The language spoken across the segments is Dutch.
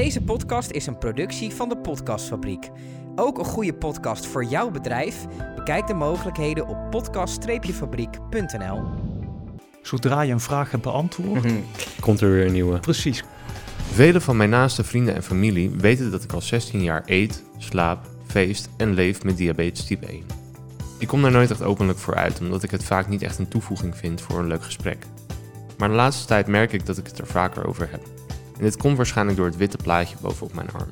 Deze podcast is een productie van de Podcastfabriek. Ook een goede podcast voor jouw bedrijf? Bekijk de mogelijkheden op podcast-fabriek.nl. Zodra je een vraag hebt beantwoord, Mhm. Komt er weer een nieuwe. precies. Vele van mijn naaste vrienden en familie weten dat ik al 16 jaar eet, slaap, feest en leef met diabetes type 1. Ik kom daar nooit echt openlijk voor uit, omdat ik het vaak niet echt een toevoeging vind voor een leuk gesprek. Maar de laatste tijd merk ik dat ik het er vaker over heb. En dit komt waarschijnlijk door het witte plaatje bovenop mijn arm.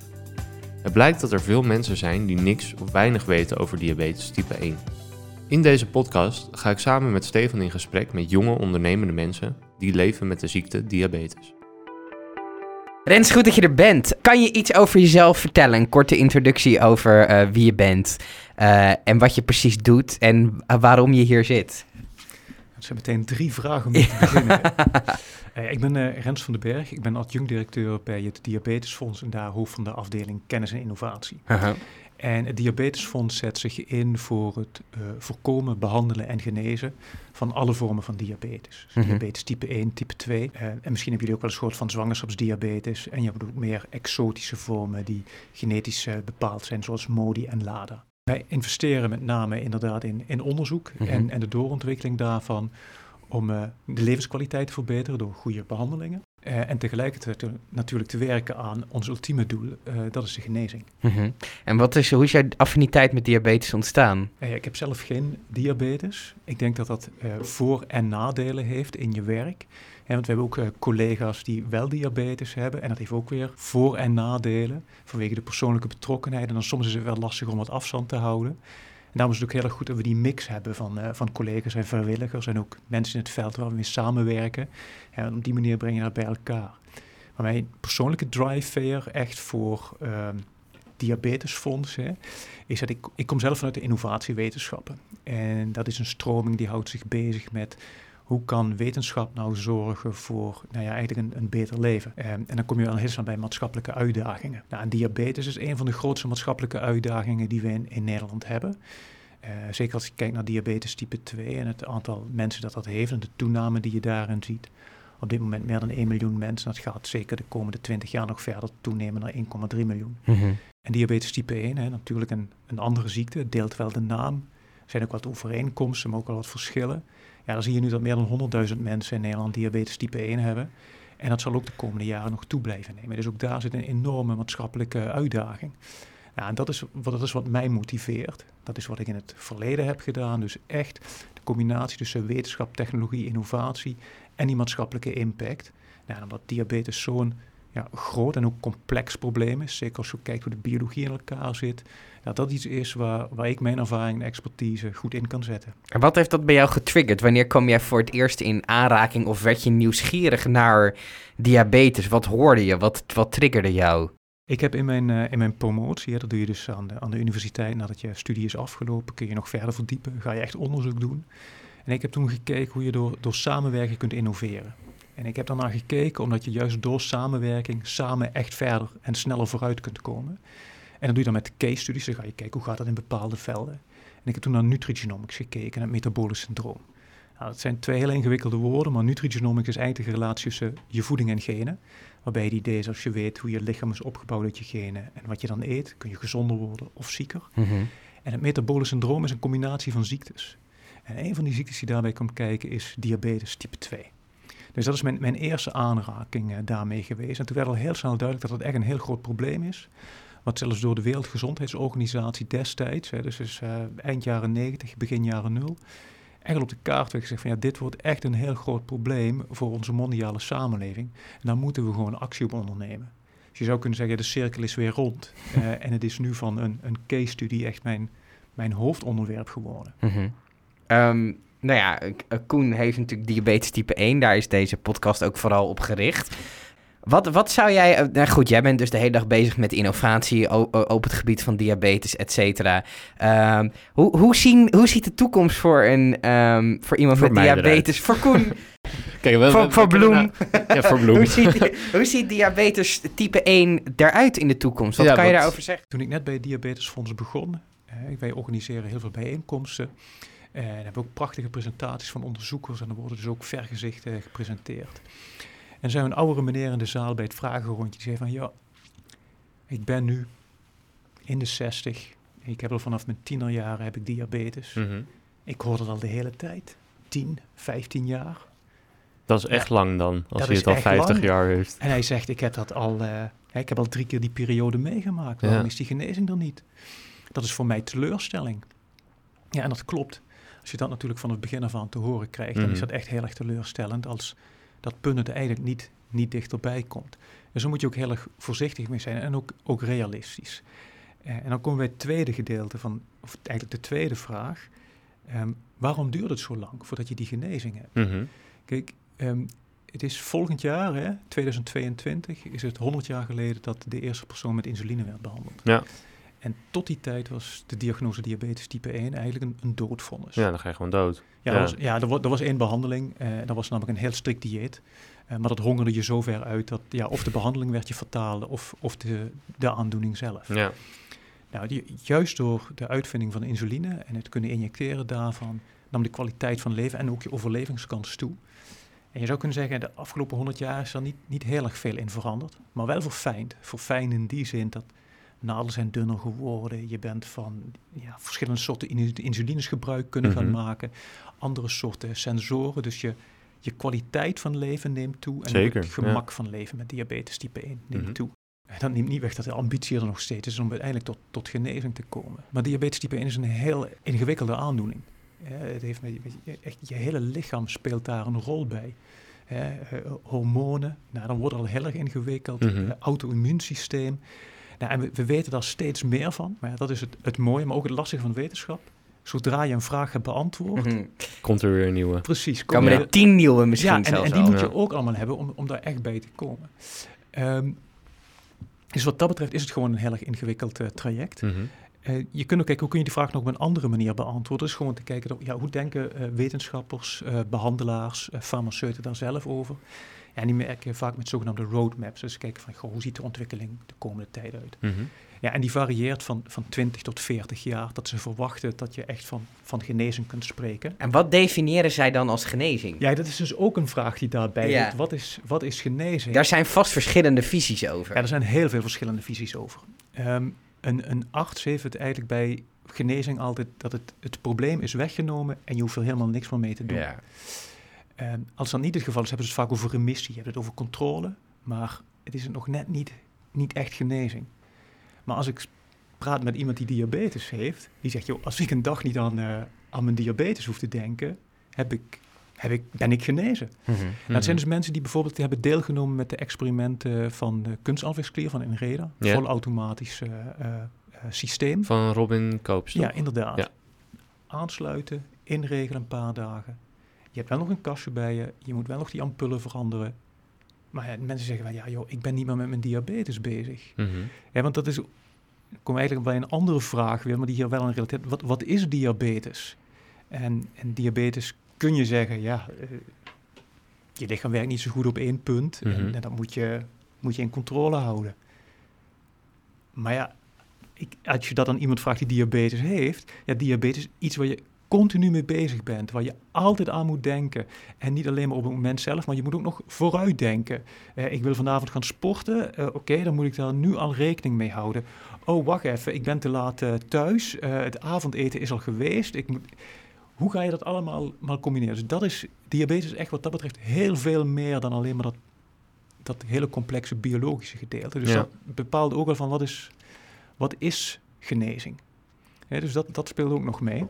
Het blijkt dat er veel mensen zijn die niks of weinig weten over diabetes type 1. In deze podcast ga ik samen met Stefan in gesprek met jonge ondernemende mensen die leven met de ziekte diabetes. Rens, goed dat je er bent. Kan je iets over jezelf vertellen? Een korte introductie over eh, wie je bent eh, en wat je precies doet en eh, waarom je hier zit. Het zijn meteen drie vragen om te beginnen. Eh, ik ben eh, Rens van den Berg. Ik ben adjunct-directeur bij het Diabetesfonds en daar hoofd van de afdeling Kennis en Innovatie. En het Diabetesfonds zet zich in voor het eh, voorkomen, behandelen en genezen van alle vormen van diabetes. Dus Mhm. Diabetes type 1, type 2. Eh, en misschien hebben jullie ook wel eens gehoord van zwangerschapsdiabetes. En je hebt ook meer exotische vormen die genetisch bepaald zijn, zoals MODI en LADA. Wij investeren met name inderdaad in, in onderzoek Mhm. en, en de doorontwikkeling daarvan om eh, de levenskwaliteit te verbeteren door goede behandelingen. Eh, en tegelijkertijd te- natuurlijk te werken aan ons ultieme doel, eh, dat is de genezing. Mhm. En wat is, hoe is jouw affiniteit met diabetes ontstaan? Ik heb zelf geen diabetes. Ik denk dat dat voor- en nadelen heeft in je werk. Want we hebben ook eh, collega's die wel diabetes hebben. En dat heeft ook weer voor- en nadelen vanwege de persoonlijke betrokkenheid. En dan soms is het wel lastig om wat afstand te houden. En daarom is het ook heel erg goed dat we die mix hebben van, eh, van collega's en vrijwilligers. En ook mensen in het veld waar we mee samenwerken. En op die manier breng je dat bij elkaar. Maar mijn persoonlijke drive echt voor ehm diabetesfonds hè, is dat ik, ik kom zelf vanuit de innovatiewetenschappen. En dat is een stroming die houdt zich bezig met hoe kan wetenschap nou zorgen voor nou ja, eigenlijk een, een beter leven. Ehm, en dan kom je al heel snel bij maatschappelijke uitdagingen. Nou, en diabetes is een van de grootste maatschappelijke uitdagingen die we in, in Nederland hebben. Eh, zeker als je kijkt naar diabetes type 2 en het aantal mensen dat dat heeft en de toename die je daarin ziet. Op dit moment meer dan 1 miljoen mensen. Dat gaat zeker de komende 20 jaar nog verder toenemen naar 1,3 miljoen. En diabetes type 1, hè, natuurlijk een, een andere ziekte, deelt wel de naam. Zijn ook wat overeenkomsten, maar ook wel wat verschillen. Ja, dan zie je nu dat meer dan 100.000 mensen in Nederland diabetes type 1 hebben. En dat zal ook de komende jaren nog toe blijven nemen. Dus ook daar zit een enorme maatschappelijke uitdaging. En dat is, wat, wat mij motiveert. Dat is wat ik in het verleden heb gedaan. Dus echt de combinatie tussen wetenschap, technologie, innovatie en die maatschappelijke impact. Nou, omdat diabetes zo'n ja, groot en ook complex probleem is. Zeker als je kijkt hoe de biologie in elkaar zit. Dat dat iets is waar, waar ik mijn ervaring en expertise goed in kan zetten. En wat heeft dat bij jou getriggerd? Wanneer kwam jij voor het eerst in aanraking of werd je nieuwsgierig naar diabetes? Wat hoorde je? Wat, wat triggerde jou? Ik heb in mijn, eh, in mijn promotie, hè, dat doe je dus aan de, aan de universiteit nadat je studie is afgelopen, kun je nog verder verdiepen, ga je echt onderzoek doen. En ik heb toen gekeken hoe je door, door samenwerking kunt innoveren. En ik heb daarna gekeken omdat je juist door samenwerking samen echt verder en sneller vooruit kunt komen. En dat doe je dan met case studies, dan ga je kijken hoe gaat dat in bepaalde velden. En ik heb toen naar nutrigenomics gekeken en het metabolisch syndroom. Nou, dat zijn twee heel ingewikkelde woorden, maar nutrigenomics is eigenlijk de relatie tussen je voeding en genen. Waarbij het idee is als je weet hoe je lichaam is opgebouwd uit je genen en wat je dan eet, kun je gezonder worden of zieker. En het metabolisch syndroom is een combinatie van ziektes. En een van die ziektes die daarbij komt kijken is diabetes type 2. Dus dat is mijn, mijn eerste aanraking eh, daarmee geweest. En toen werd al heel snel duidelijk dat het echt een heel groot probleem is. Wat zelfs door de Wereldgezondheidsorganisatie destijds, hè, dus, dus eh, eind jaren 90, begin jaren 0, echt op de kaart werd gezegd van ja, dit wordt echt een heel groot probleem voor onze mondiale samenleving. En daar moeten we gewoon actie op ondernemen. Dus je zou kunnen zeggen, de cirkel is weer rond. Eh, en het is nu van een, een case study echt mijn, mijn hoofdonderwerp geworden. Ehm, nou ja, eh, Koen heeft natuurlijk diabetes type 1. Daar is deze podcast ook vooral op gericht. Wat, wat zou jij... eh, nou goed, jij bent dus de hele dag bezig met innovatie op het gebied van diabetes, et cetera. Ehm, hoe, hoe, zien, hoe ziet de toekomst voor, een, ehm, voor iemand Voor met diabetes? Voor Koen, Kijk, we, voor, we- voor we- Bloem. Ja, voor Bloem. hoe, ziet, hoe ziet diabetes type 1 eruit in de toekomst? Wat Ja, kan je daarover zeggen? Toen ik net bij het Diabetesfonds begon, eh, wij organiseren heel veel bijeenkomsten. Eh, en hebben ook prachtige presentaties van onderzoekers en er worden dus ook vergezichten gepresenteerd. En er zijn een oudere meneer in de zaal bij het vragenrondje die zei van ja, Ik ben nu in de 60. Ik heb al vanaf mijn tienerjaren heb ik diabetes. Mhm. Ik hoor het al de hele tijd. 10, 15 jaar. Dat is echt lang dan, als Dat hij het al echt 50 lang. jaar heeft. En hij zegt, ik heb dat al, eh, ik heb al drie keer die periode meegemaakt. Waarom Ja. is die genezing er niet? Dat is voor mij teleurstelling. Ja, en dat klopt. Als je dat natuurlijk van het begin af aan te horen krijgt, dan is Mhm. dat echt heel erg teleurstellend als dat punt er eigenlijk niet, niet dichterbij komt. Dus daar moet je ook heel erg voorzichtig mee zijn en ook, ook realistisch. Eh, en dan komen wij het tweede gedeelte van, of eigenlijk de tweede vraag. Ehm, waarom duurt het zo lang voordat je die genezing hebt? Mhm. Kijk, ehm, het is volgend jaar, hè, 2022, is het 100 jaar geleden dat de eerste persoon met insuline werd behandeld. Ja. En tot die tijd was de diagnose diabetes type 1 eigenlijk een, een doodvonnis. Ja, dan ga je gewoon dood. Ja, Ja. Er, was, ja er, er was één behandeling. eh dat was namelijk een heel strikt dieet. Eh, maar dat hongerde je zo ver uit dat ja, of de behandeling werd je fataal of, of de, de aandoening zelf. Ja. Nou, die, juist door de uitvinding van insuline en het kunnen injecteren daarvan, nam de kwaliteit van leven en ook je overlevingskans toe. En je zou kunnen zeggen, de afgelopen 100 jaar is er niet, niet heel erg veel in veranderd, maar wel verfijnd. Verfijnd in die zin dat naden zijn dunner geworden, je bent van ja, verschillende soorten in- insulines gebruik kunnen gaan Mhm. maken, andere soorten sensoren, dus je, je kwaliteit van leven neemt toe en Zeker, het gemak van leven met diabetes type 1 neemt Mhm. toe. En Dat neemt niet weg dat de ambitie er nog steeds is om uiteindelijk tot, tot genezing te komen. Maar diabetes type 1 is een heel ingewikkelde aandoening. Ja, het heeft met, echt, je hele lichaam speelt daar een rol bij. Hè, eh, hormonen, nou, dan wordt het al heel erg ingewikkeld. Eh, auto-immuunsysteem. Nou, en we, we weten daar steeds meer van. Maar ja, dat is het, het mooie, maar ook het lastige van wetenschap. Zodra je een vraag hebt beantwoord, Mhm. Komt er weer een nieuwe. precies, je- er tien nieuwe misschien ja, en, zelfs en die al. moet je Ja. ook allemaal hebben om, om daar echt bij te komen. Ehm, dus wat dat betreft is het gewoon een heel erg ingewikkeld eh, traject. Mhm. Eh, je kunt ook kijken, hoe kun je die vraag nog op een andere manier beantwoorden? Dus gewoon te kijken, ja, hoe denken eh, wetenschappers, eh, behandelaars, eh, farmaceuten daar zelf over? Ja, en die merken vaak met zogenaamde roadmaps. Dus kijken van, goh, hoe ziet de ontwikkeling de komende tijd uit? Mhm. Ja, en die varieert van, van 20 tot 40 jaar, dat ze verwachten dat je echt van, van genezing kunt spreken. En wat definiëren zij dan als genezing? Ja, dat is dus ook een vraag die daarbij Ja. Wat is, wat is genezing? Daar zijn vast verschillende visies over. Ja, er zijn heel veel verschillende visies over. Ehm, een, een arts heeft het eigenlijk bij genezing altijd dat het, het probleem is weggenomen en je hoeft er helemaal niks meer mee te doen. Ja. Ehm, als dat niet het geval is, hebben ze het vaak over remissie, je hebt het over controle, maar het is nog net niet, niet echt genezing. Maar als ik praat met iemand die diabetes heeft, die zegt, joh, als ik een dag niet aan, eh, aan mijn diabetes hoef te denken, heb ik, heb ik, ben ik genezen. Mhm. Nou, het zijn dus mensen die bijvoorbeeld hebben deelgenomen met de experimenten van de kunstalvechtklier van Inreda. Volautomatisch eh, eh, systeem. Van Robin Koopstok. Ja, inderdaad. Ja. Aansluiten, inregelen een paar dagen. Je hebt wel nog een kastje bij je. Je moet wel nog die ampullen veranderen. Maar ja, mensen zeggen van, ja joh, ik ben niet meer met mijn diabetes bezig. Mhm. Ja, want dat is, we eigenlijk bij een andere vraag weer, maar die hier wel een relateert. Wat, wat is diabetes? En, en diabetes kun je zeggen, ja, eh, je lichaam werkt niet zo goed op één punt. Mhm. en, en dat moet je, moet je in controle houden. Maar ja, ik, als je dat aan iemand vraagt die diabetes heeft, ja, diabetes is iets waar je continu mee bezig bent, waar je altijd aan moet denken. En niet alleen maar op het moment zelf, maar je moet ook nog vooruit denken. Eh, ik wil vanavond gaan sporten, eh, oké, dan moet ik daar nu al rekening mee houden. Oh, wacht even, ik ben te laat eh, thuis, het avondeten is al geweest. Ik moet... Hoe ga je dat allemaal maar combineren? Dus dat is, diabetes is echt wat dat betreft heel veel meer dan alleen maar dat, dat hele complexe biologische gedeelte. Dus Ja. dat bepaalt ook wel van wat is, wat is genezing. Dus dat, dat speelt ook nog mee.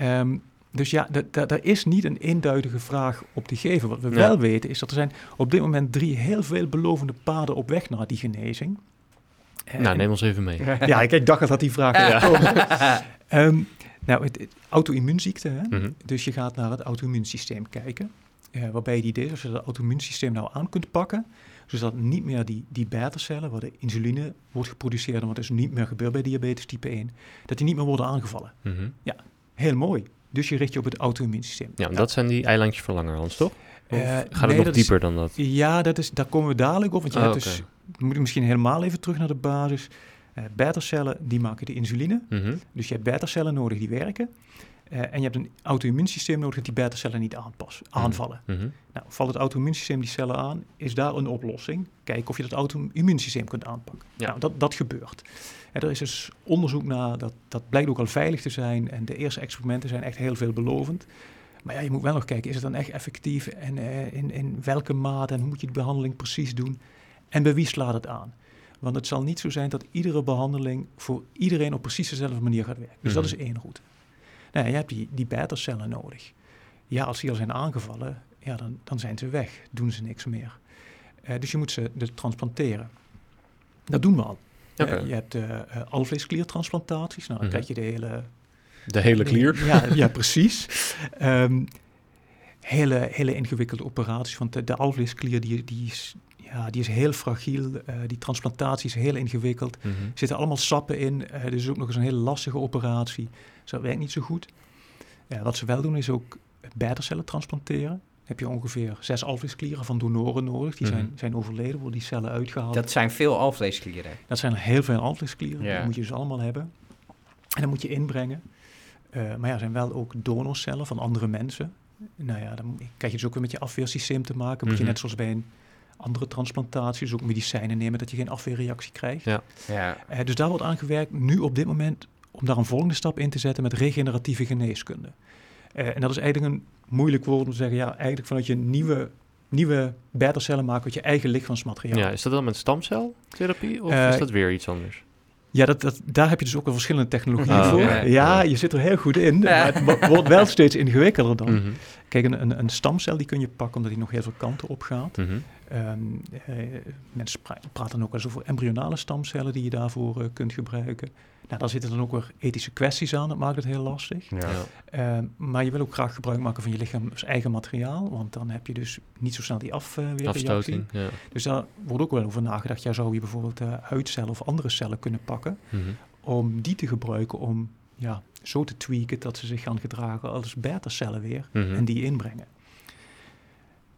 Ehm, dus ja, daar is niet een eenduidige vraag op te geven. Wat we Ja. wel weten is dat er zijn op dit moment drie heel veelbelovende paden op weg naar die genezing. Eh, Nou, neem ons even mee. ja, ik, ik dacht dat die vraag Ja. komen. Ehm, nou, het, het auto-immuunziekte, hè? Mhm. dus je gaat naar het auto-immuunsysteem kijken. eh, waarbij het idee is, als je dat auto-immuunsysteem nou aan kunt pakken, zodat niet meer die, die beta-cellen, waar de insuline wordt geproduceerd en wat dus niet meer gebeurt bij diabetes type 1, dat die niet meer worden aangevallen. Mhm. Heel mooi. Dus je richt je op het auto-immuunsysteem. Ja, dat zijn die eilandjes van Langerhans, toch? Of Eh, gaat het nog is- dieper dan dat? Ja, dat is, daar komen we dadelijk op. Want je Oh, hebt dus, we moeten misschien helemaal even terug naar de basis. Eh beta-cellen, die maken de insuline. Mhm. Dus je hebt beta-cellen nodig die werken. Eh, en je hebt een auto-immuunsysteem nodig dat die beta-cellen niet aanpassen, aanvallen. Mhm. Nou, valt het auto-immuunsysteem die cellen aan, is daar een oplossing. Kijken of je dat auto-immuunsysteem kunt aanpakken. Ja. Nou, dat, dat gebeurt. En er is dus onderzoek naar, dat, dat blijkt ook al veilig te zijn. En de eerste experimenten zijn echt heel veelbelovend. Maar ja, je moet wel nog kijken, is het dan echt effectief? En eh, in, in welke mate en hoe moet je de behandeling precies doen? En bij wie slaat het aan? Want het zal niet zo zijn dat iedere behandeling voor iedereen op precies dezelfde manier gaat werken. Dus dat Mhm. is één route. Nou, je hebt die, die beta-cellen nodig. Ja, als die al zijn aangevallen, ja, dan, dan zijn ze weg. Doen ze niks meer. Eh, dus je moet ze dus transplanteren. Dat doen we al. Eh, je hebt eh, alvleeskliertransplantaties. Nou, dan Mhm. krijg je de hele... De hele klier. Ja, ja precies. Ehm, hele, hele ingewikkelde operaties. Want de, de alvleesklier die, die, is, ja, die is heel fragiel. Die transplantatie is heel ingewikkeld. Mhm. Er zitten allemaal sappen in. eh dus ook nog eens een hele lastige operatie. Dus dat werkt niet zo goed. Wat ze wel doen is ook beta-cellen transplanteren. Heb je ongeveer zes alvleesklieren van donoren nodig. Die zijn, Mhm. zijn overleden, worden die cellen uitgehaald. Dat zijn veel alvleesklieren. Dat zijn heel veel alvleesklieren. Ja. Die moet je dus allemaal hebben. En dan moet je inbrengen. Eh, maar ja, er zijn wel ook donorcellen van andere mensen. Nou ja, dan krijg je dus ook weer met je afweersysteem te maken. Moet je Mhm. net zoals bij een andere transplantatie, dus ook medicijnen nemen dat je geen afweerreactie krijgt. Ja. Ja. Eh, dus daar wordt aan gewerkt, nu op dit moment, om daar een volgende stap in te zetten met regeneratieve geneeskunde. Eh, en dat is eigenlijk een moeilijk woord om te zeggen, ja, eigenlijk vanuit je nieuwe, nieuwe beta-cellen maken uit je eigen lichaamsmateriaal. Ja, is dat dan met stamceltherapie of Eh, is dat weer iets anders? Ja, dat, dat, daar heb je dus ook wel verschillende technologieën Oh, voor. ja. Ja, je zit er heel goed in, maar het wo- wordt wel steeds ingewikkelder dan. Mhm. Kijk, een, een, een stamcel die kun je pakken omdat die nog heel veel kanten op gaat. Mhm. Ehm, eh, mensen pra- praten ook wel eens over embryonale stamcellen die je daarvoor kunt gebruiken. Nou, daar zitten dan ook weer ethische kwesties aan, dat maakt het heel lastig. Ja. Ehm, maar je wil ook graag gebruik maken van je lichaams eigen materiaal, want dan heb je dus niet zo snel die afweerreactie. Afstoting. Ja. Dus daar wordt ook wel over nagedacht. Ja, zou je bijvoorbeeld eh, huidcellen of andere cellen kunnen pakken Mhm. om die te gebruiken om ja, zo te tweaken dat ze zich gaan gedragen als beta-cellen weer Mhm. en die inbrengen.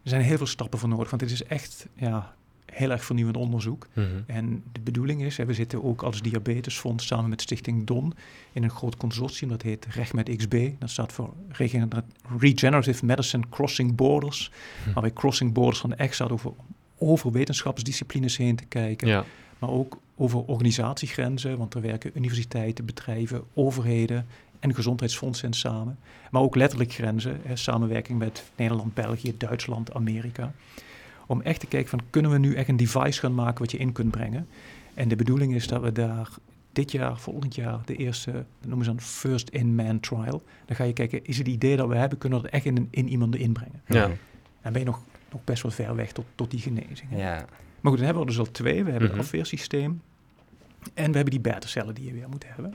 Er zijn heel veel stappen voor nodig, want dit is echt ja, heel erg vernieuwend onderzoek. Mhm. En de bedoeling is, hè, we zitten ook als Diabetesfonds samen met Stichting DON in een groot consortium, dat heet Recht met XB. Dat staat voor Regener- Regenerative Medicine Crossing Borders. Hm. Waarbij Crossing Borders van echt staat over, over wetenschapsdisciplines heen te kijken Ja. maar ook over organisatiegrenzen, want er werken universiteiten, bedrijven, overheden en gezondheidsfondsen samen. Maar ook letterlijk grenzen, hè, samenwerking met Nederland, België, Duitsland, Amerika. Om echt te kijken van, kunnen we nu echt een device gaan maken wat je in kunt brengen? En de bedoeling is dat we daar dit jaar, volgend jaar, de eerste, dat noemen ze dan first in man trial. Dan ga je kijken, is het idee dat we hebben, kunnen we dat echt in, in iemand inbrengen? Ja. Dan ben je nog, nog best wel ver weg tot, tot die genezing. hè. Ja. Maar goed, dan hebben we er dus al twee. We hebben Mhm. het afweersysteem en we hebben die beta-cellen die je weer moet hebben.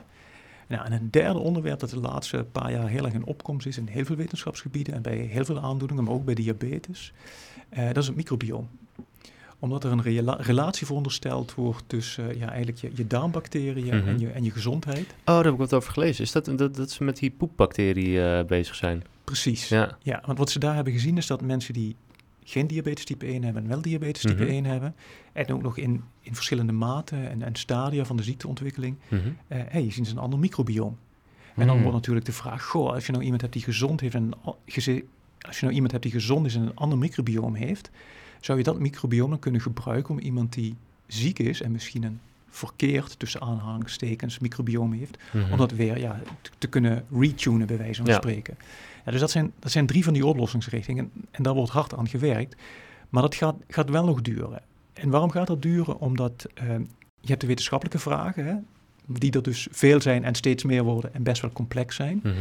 Nou, en een derde onderwerp dat de laatste paar jaar heel erg in opkomst is in heel veel wetenschapsgebieden en bij heel veel aandoeningen, maar ook bij diabetes, eh, dat is het microbioom. Omdat er een rela- relatie verondersteld wordt tussen eh, ja, eigenlijk je, je darmbacteriën Mhm. en, je, en je gezondheid. Oh, daar heb ik wat over gelezen. Is dat dat, dat ze met die poepbacterie eh, bezig zijn? Precies. Ja. Ja, want wat ze daar hebben gezien is dat mensen die geen diabetes type 1 hebben en wel diabetes type Mhm. 1 hebben, en ook nog in, in verschillende maten en, en stadia van de ziekteontwikkeling, Mhm. eh hey, je ziet ze een ander microbioom. En dan Mm. wordt natuurlijk de vraag, goh, als je nou iemand hebt die gezond heeft en als je nou iemand hebt die gezond is en een ander microbioom heeft, zou je dat microbioom dan kunnen gebruiken om iemand die ziek is en misschien een verkeerd tussen aanhalingstekens microbioom heeft, Mhm. om dat weer ja, te, te kunnen retunen, bij wijze van Ja. spreken. Ja, dus dat zijn, dat zijn drie van die oplossingsrichtingen. En, en daar wordt hard aan gewerkt. Maar dat gaat, gaat wel nog duren. En waarom gaat dat duren? Omdat eh, je hebt de wetenschappelijke vragen, hè, die er dus veel zijn en steeds meer worden en best wel complex zijn. Mhm.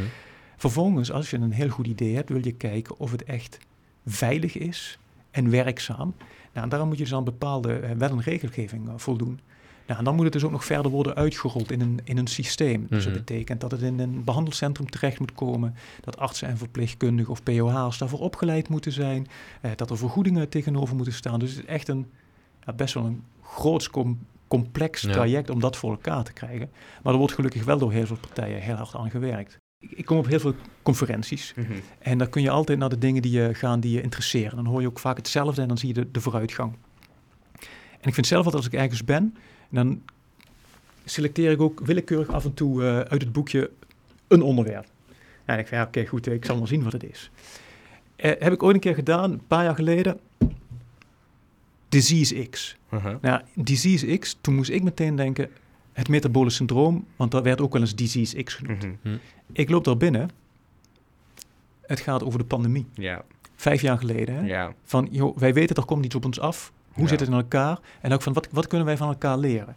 Vervolgens, als je een heel goed idee hebt, wil je kijken of het echt veilig is en werkzaam. Nou, en daarom moet je dus aan bepaalde eh, wel een regelgeving eh, voldoen. Nou, en dan moet het dus ook nog verder worden uitgerold in een, in een systeem. Dus dat Mhm. betekent dat het in een behandelcentrum terecht moet komen, dat artsen en verpleegkundigen of POH's daarvoor opgeleid moeten zijn, eh, dat er vergoedingen tegenover moeten staan. Dus het is echt een, ja, best wel een groots com- complex Ja. traject om dat voor elkaar te krijgen. Maar er wordt gelukkig wel door heel veel partijen heel hard aan gewerkt. Ik, kom op heel veel conferenties Mhm. en dan kun je altijd naar de dingen die je gaan die je interesseren. Dan hoor je ook vaak hetzelfde en dan zie je de, de vooruitgang. En ik vind zelf altijd als ik ergens ben, dan selecteer ik ook willekeurig af en toe eh, uit het boekje een onderwerp. Ja, ik van, ja, oké, goed, ik zal wel zien wat het is. Eh, heb ik ooit een keer gedaan, een paar jaar geleden. Disease X. Mhm. Nou, Disease X, toen moest ik meteen denken, het metabole syndroom, want dat werd ook wel eens Disease X genoemd. Mhm. Ik loop daar binnen. Het gaat over de pandemie. Ja, Vijf jaar geleden. Hè? ja. Van, joh, wij weten, er komt iets op ons af. Hoe Ja. zit het in elkaar? En ook van, wat, wat kunnen wij van elkaar leren?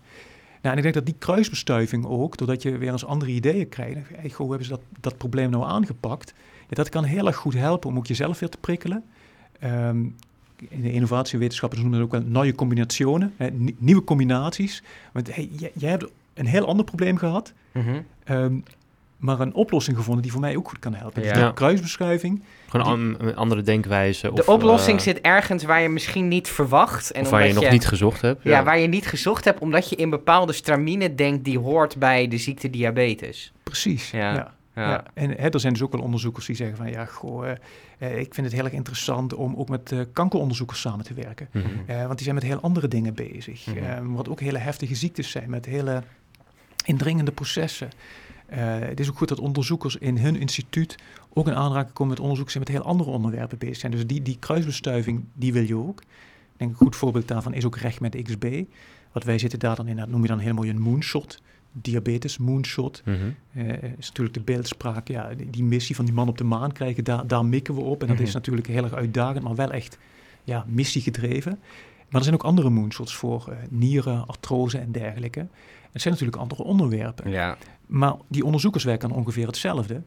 Nou, en ik denk dat die kruisbestuiving ook, doordat je weer eens andere ideeën krijgt. Hey, goh, hoe hebben ze dat, dat probleem nou aangepakt? Ja, dat kan heel erg goed helpen om ook jezelf weer te prikkelen. Ehm, in de innovatiewetenschappers noemen dat ook wel nieuwe nie- nieuwe combinaties. Want hey, jij, jij hebt een heel ander probleem gehad, Mhm. ehm, maar een oplossing gevonden die voor mij ook goed kan helpen. Dus Ja. die kruisbestuiving, Gewoon een, een andere denkwijze. De of, oplossing eh, zit ergens waar je misschien niet verwacht. En of waar je nog niet gezocht hebt. Ja, waar je niet gezocht hebt, omdat je in bepaalde stramine denkt die hoort bij de ziekte diabetes. precies. Ja. ja. Ja. Ja, en hè, er zijn dus ook wel onderzoekers die zeggen van ja, goh, eh, eh, ik vind het heel erg interessant om ook met eh, kankeronderzoekers samen te werken. Mhm. Eh, want die zijn met heel andere dingen bezig. Eh, wat ook hele heftige ziektes zijn, met hele indringende processen. Eh, het is ook goed dat onderzoekers in hun instituut ook in aanraking komen met onderzoek zijn met heel andere onderwerpen bezig zijn. Dus die, die kruisbestuiving, die wil je ook. Ik denk een goed voorbeeld daarvan is ook recht met XB. Wat wij zitten daar dan in, dat noem je dan heel mooi een moonshot. Diabetes moonshot. Mhm. Eh, is natuurlijk de beeldspraak, ja, die, die missie van die man op de maan krijgen, daar, daar mikken we op. En dat Mhm. is natuurlijk heel erg uitdagend, maar wel echt ja, missiegedreven. Maar er zijn ook andere moonshots voor eh, nieren, artrose en dergelijke. Het zijn natuurlijk andere onderwerpen. Ja. Maar die onderzoekers werken aan ongeveer hetzelfde.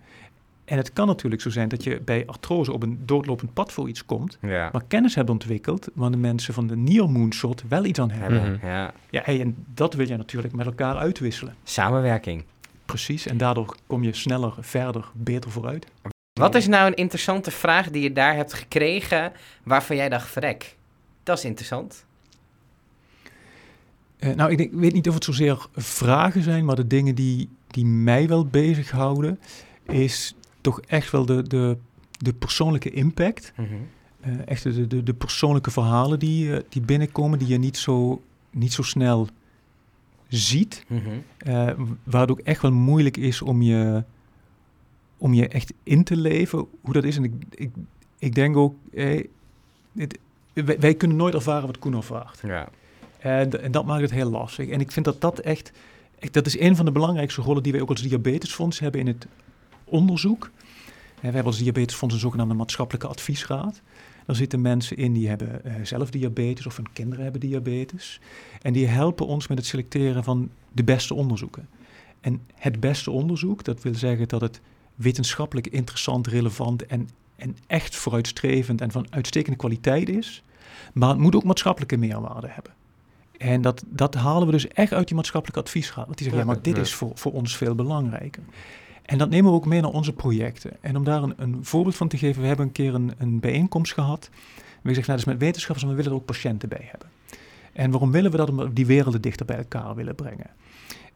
En het kan natuurlijk zo zijn dat je bij artrose op een doodlopend pad voor iets komt, Ja. maar kennis hebt ontwikkeld waar de mensen van de nier-moonshot wel iets aan hebben. Mhm. ja. Ja, hey, en dat wil je natuurlijk met elkaar uitwisselen. Samenwerking. Precies, en daardoor kom je sneller, verder, beter vooruit. Wat is nou een interessante vraag die je daar hebt gekregen waarvan jij dacht, vrek, dat is interessant. Eh, nou, ik, denk, ik weet niet of het zozeer vragen zijn, maar de dingen die, die mij wel bezighouden, is toch echt wel de, de, de persoonlijke impact. Eh, echt de, de, de persoonlijke verhalen die, eh, die binnenkomen, die je niet zo, niet zo snel ziet. Eh, waar het ook echt wel moeilijk is om je, om je echt in te leven, hoe dat is. En ik, ik, ik denk ook, het- wij, wij kunnen nooit ervaren wat Koen ervaart. Ja. En, d- en dat maakt het heel lastig. En ik vind dat dat echt, dat is een van de belangrijkste rollen die wij ook als Diabetesfonds hebben in het onderzoek. En we hebben als Diabetesfonds een zogenaamde maatschappelijke adviesraad. Daar zitten mensen in die hebben eh, zelf diabetes of hun kinderen hebben diabetes. En die helpen ons met het selecteren van de beste onderzoeken. En het beste onderzoek, dat wil zeggen dat het wetenschappelijk interessant, relevant en, en echt vooruitstrevend en van uitstekende kwaliteit is. Maar het moet ook maatschappelijke meerwaarde hebben. En dat, dat halen we dus echt uit die maatschappelijke adviesraad. Want die zeggen, ja, maar dit Ja. is voor, voor ons veel belangrijker. En dat nemen we ook mee naar onze projecten. En om daar een, een voorbeeld van te geven, we hebben een keer een, een bijeenkomst gehad. We zeggen, nou, dat is met wetenschappers, maar we willen er ook patiënten bij hebben. En waarom willen we dat? Omdat we die werelden dichter bij elkaar willen brengen.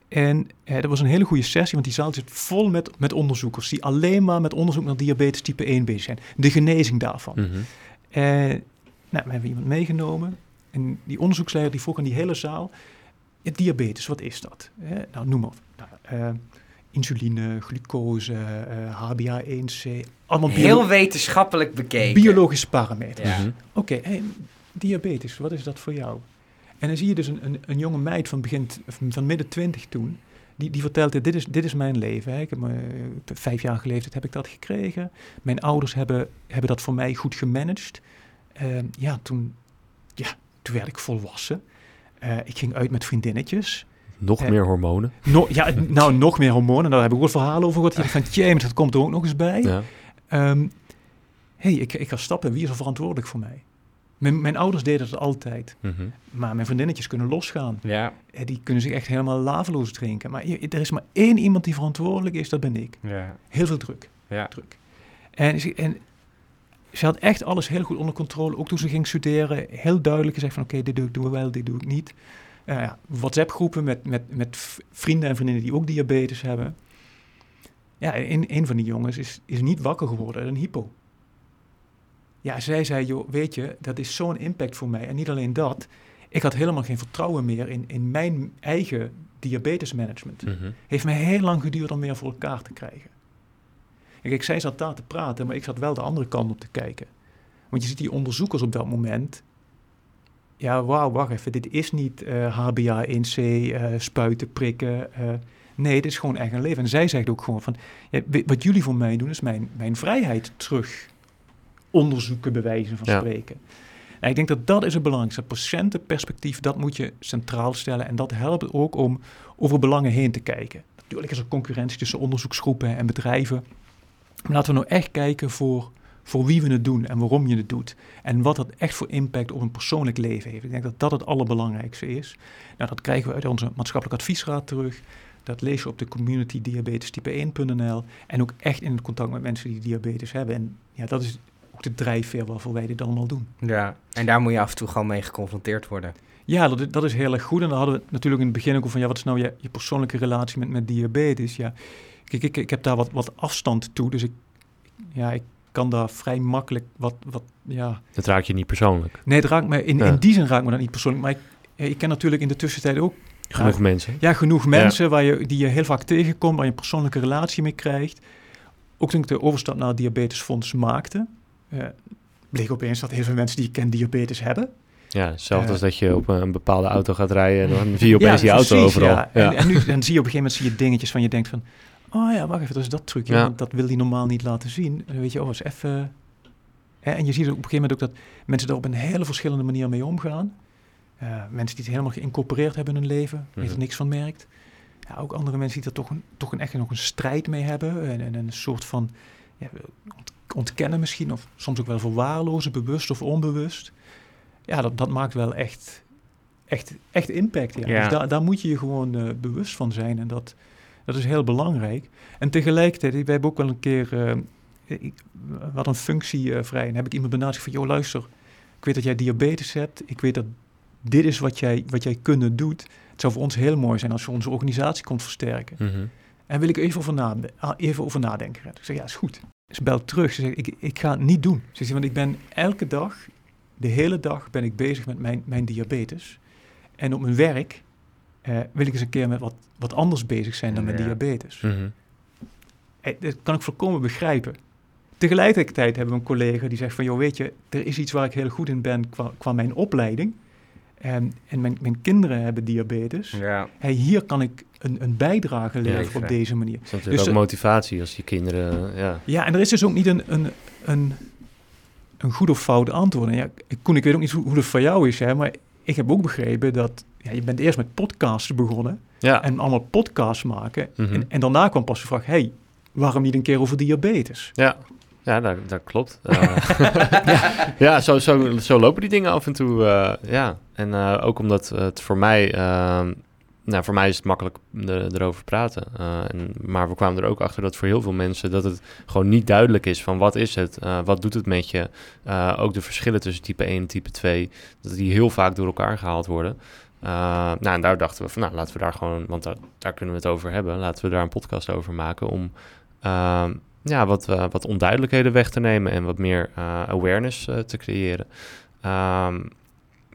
En eh, dat was een hele goede sessie, want die zaal zit vol met, met onderzoekers die alleen maar met onderzoek naar diabetes type 1 bezig zijn. De genezing daarvan. Eh, nou, we hebben iemand meegenomen. En die onderzoeksleider die vroeg aan die hele zaal... Ja, diabetes, wat is dat? Eh, nou, noem maar. Nou, eh, insuline, glucose, eh, HbA1c. Allemaal bio- Heel wetenschappelijk bekeken. biologische parameters. Ja. Mhm. Oké, hey, diabetes, wat is dat voor jou? En dan zie je dus een, een, een jonge meid van, begin, van midden twintig toen... Die, die vertelt, dit is, dit is mijn leven. Hè. Ik heb, eh, vijf jaar geleefd, heb ik dat gekregen. Mijn ouders hebben, hebben dat voor mij goed gemanaged. Ehm, ja, toen, ja, toen werd ik volwassen. Eh, ik ging uit met vriendinnetjes. Nog Eh, meer hormonen. No, ja, nou, nog meer hormonen. Daar heb ik ook verhalen over gehoord. Van, James, dat komt er ook nog eens bij. Ja. Ehm, hey, ik, ik ga stappen. Wie is er verantwoordelijk voor mij? Mijn, mijn ouders deden dat altijd. Mhm. Maar mijn vriendinnetjes kunnen losgaan. Ja. Eh, Die kunnen zich echt helemaal laveloos drinken. Maar je- er is maar één iemand die verantwoordelijk is, dat ben ik. Ja. Heel veel druk. Ja. druk. En, en ze had echt alles heel goed onder controle. Ook toen ze ging studeren, heel duidelijk gezegd van... oké, dit doe ik doe wel, dit doe ik niet. Ja, WhatsApp-groepen met, met, met vrienden en vriendinnen die ook diabetes hebben. Ja, en een van die jongens is, is niet wakker geworden uit een hypo. Ja, zij zei, joh, weet je, dat is zo'n impact voor mij. En niet alleen dat, ik had helemaal geen vertrouwen meer in, in mijn eigen diabetesmanagement. Mhm. Heeft mij heel lang geduurd om weer voor elkaar te krijgen. En kijk, zij zat daar te praten, maar ik zat wel de andere kant op te kijken. Want je ziet die onderzoekers op dat moment. Ja, wauw, wacht even. Dit is niet eh, HbA1c, eh, spuiten, prikken. eh, nee, dit is gewoon echt een leven. En zij zegt ook gewoon van... Ja, wat jullie voor mij doen, is mijn, mijn vrijheid terug onderzoeken, bewijzen van Ja. spreken. En ik denk dat dat is het belangrijkste. Het patiëntenperspectief, dat moet je centraal stellen. En dat helpt ook om over belangen heen te kijken. Natuurlijk is er concurrentie tussen onderzoeksgroepen en bedrijven. Maar laten we nou echt kijken voor, voor wie we het doen en waarom je het doet. En wat dat echt voor impact op een persoonlijk leven heeft. Ik denk dat dat het allerbelangrijkste is. Nou, dat krijgen we uit onze maatschappelijk adviesraad terug. Dat lees je op de community diabetes type 1.nl. En ook echt in het contact met mensen die diabetes hebben. En ja, dat is ook de drijfveer waarvoor wij dit allemaal doen. Ja, en daar moet je af en toe gewoon mee geconfronteerd worden. Ja, dat, is- dat is heel erg goed. En dan hadden we natuurlijk in het begin ook over van... ja, wat is nou je, je persoonlijke relatie met, met diabetes? Ja, kijk, ik, ik heb daar wat, wat afstand toe. Dus ik, ja, ik kan daar vrij makkelijk wat... wat ja. Dat raak je niet persoonlijk. Nee, het raakt me, in, Ja. in die zin raakt me dat niet persoonlijk. Maar ik, ja, ik ken natuurlijk in de tussentijd ook Genoeg Ja. mensen. ja, genoeg mensen waar je, die je heel vaak tegenkomt... waar je een persoonlijke relatie mee krijgt. Ook toen ik de overstap naar het diabetesfonds maakte... eh, bleek opeens dat heel veel mensen die ik ken diabetes hebben. Ja, hetzelfde Eh. als dat je op een bepaalde auto gaat rijden en dan zie je opeens die auto precies, overal. Ja. Ja. En, en nu dan zie je op een gegeven moment zie je dingetjes van je denkt van... Oh ja, wacht even, dat is dat trucje. Ja. want Dat wil hij normaal niet laten zien. En dan weet je, oh, is even... Hè, En je ziet op een gegeven moment ook dat mensen daar op een hele verschillende manier mee omgaan. Eh, mensen die het helemaal geïncorporeerd hebben in hun leven, die Mhm. er niks van merkt. Ja, ook andere mensen die er toch, een, toch een, echt nog een strijd mee hebben. En, en een soort van ja, ont- ontkennen misschien, of soms ook wel verwaarlozen, bewust of onbewust. Ja, dat, dat maakt wel echt, echt, echt impact. Ja. Ja. Dus daar, daar moet je je gewoon eh, bewust van zijn. En dat, dat is heel belangrijk. En tegelijkertijd, wij hebben ook wel een keer, eh, ik, wat een functie eh, vrij. En heb ik iemand benaderd van, joh luister, ik weet dat jij diabetes hebt. Ik weet dat dit is wat jij, wat jij kunnen doet. Het zou voor ons heel mooi zijn als je onze organisatie kon versterken. Mhm. En wil ik even over, na, ah, even over nadenken. Ik zeg, ja, is goed. Ze belt terug. Ze zegt, ik, ik ga het niet doen. Ze zegt, want ik ben elke dag, de hele dag ben ik bezig met mijn, mijn diabetes. En op mijn werk eh, wil ik eens een keer met wat, wat anders bezig zijn dan met Ja. diabetes. Mhm. Eh, dat kan ik volkomen begrijpen. Tegelijkertijd hebben we een collega die zegt van... joh, weet je, er is iets waar ik heel goed in ben qua, qua mijn opleiding. En, en mijn, mijn kinderen hebben diabetes. Ja. Hey, hier kan ik een, een bijdrage leveren op deze manier. Dat is natuurlijk Dus, ook eh, motivatie als je kinderen... Ja. Ja, en er is dus ook niet een, een, een, een goed of fout antwoord. En ja, Koen, ik weet ook niet hoe, hoe dat voor jou is, hè, maar ik heb ook begrepen dat... Ja, je bent eerst met podcasts begonnen Ja. en allemaal podcasts maken. Mhm. En, en daarna kwam pas de vraag, hey, waarom niet een keer over diabetes? Ja, ja dat, dat klopt. Eh, ja, zo, zo, zo lopen die dingen af en toe. eh, ja, en eh, ook omdat het voor mij... nou, voor mij is het makkelijk er- erover praten. Eh, en, maar we kwamen er ook achter dat voor heel veel mensen... dat het gewoon niet duidelijk is van wat is het? Eh, wat doet het met je? Eh, ook de verschillen tussen type 1 en type 2... dat die heel vaak door elkaar gehaald worden. Nou, en daar dachten we van, nou, laten we daar gewoon... want daar, kunnen we het over hebben. Laten we daar een podcast over maken om... ehm, ja, wat, wat onduidelijkheden weg te nemen en wat meer awareness te creëren. Ehm,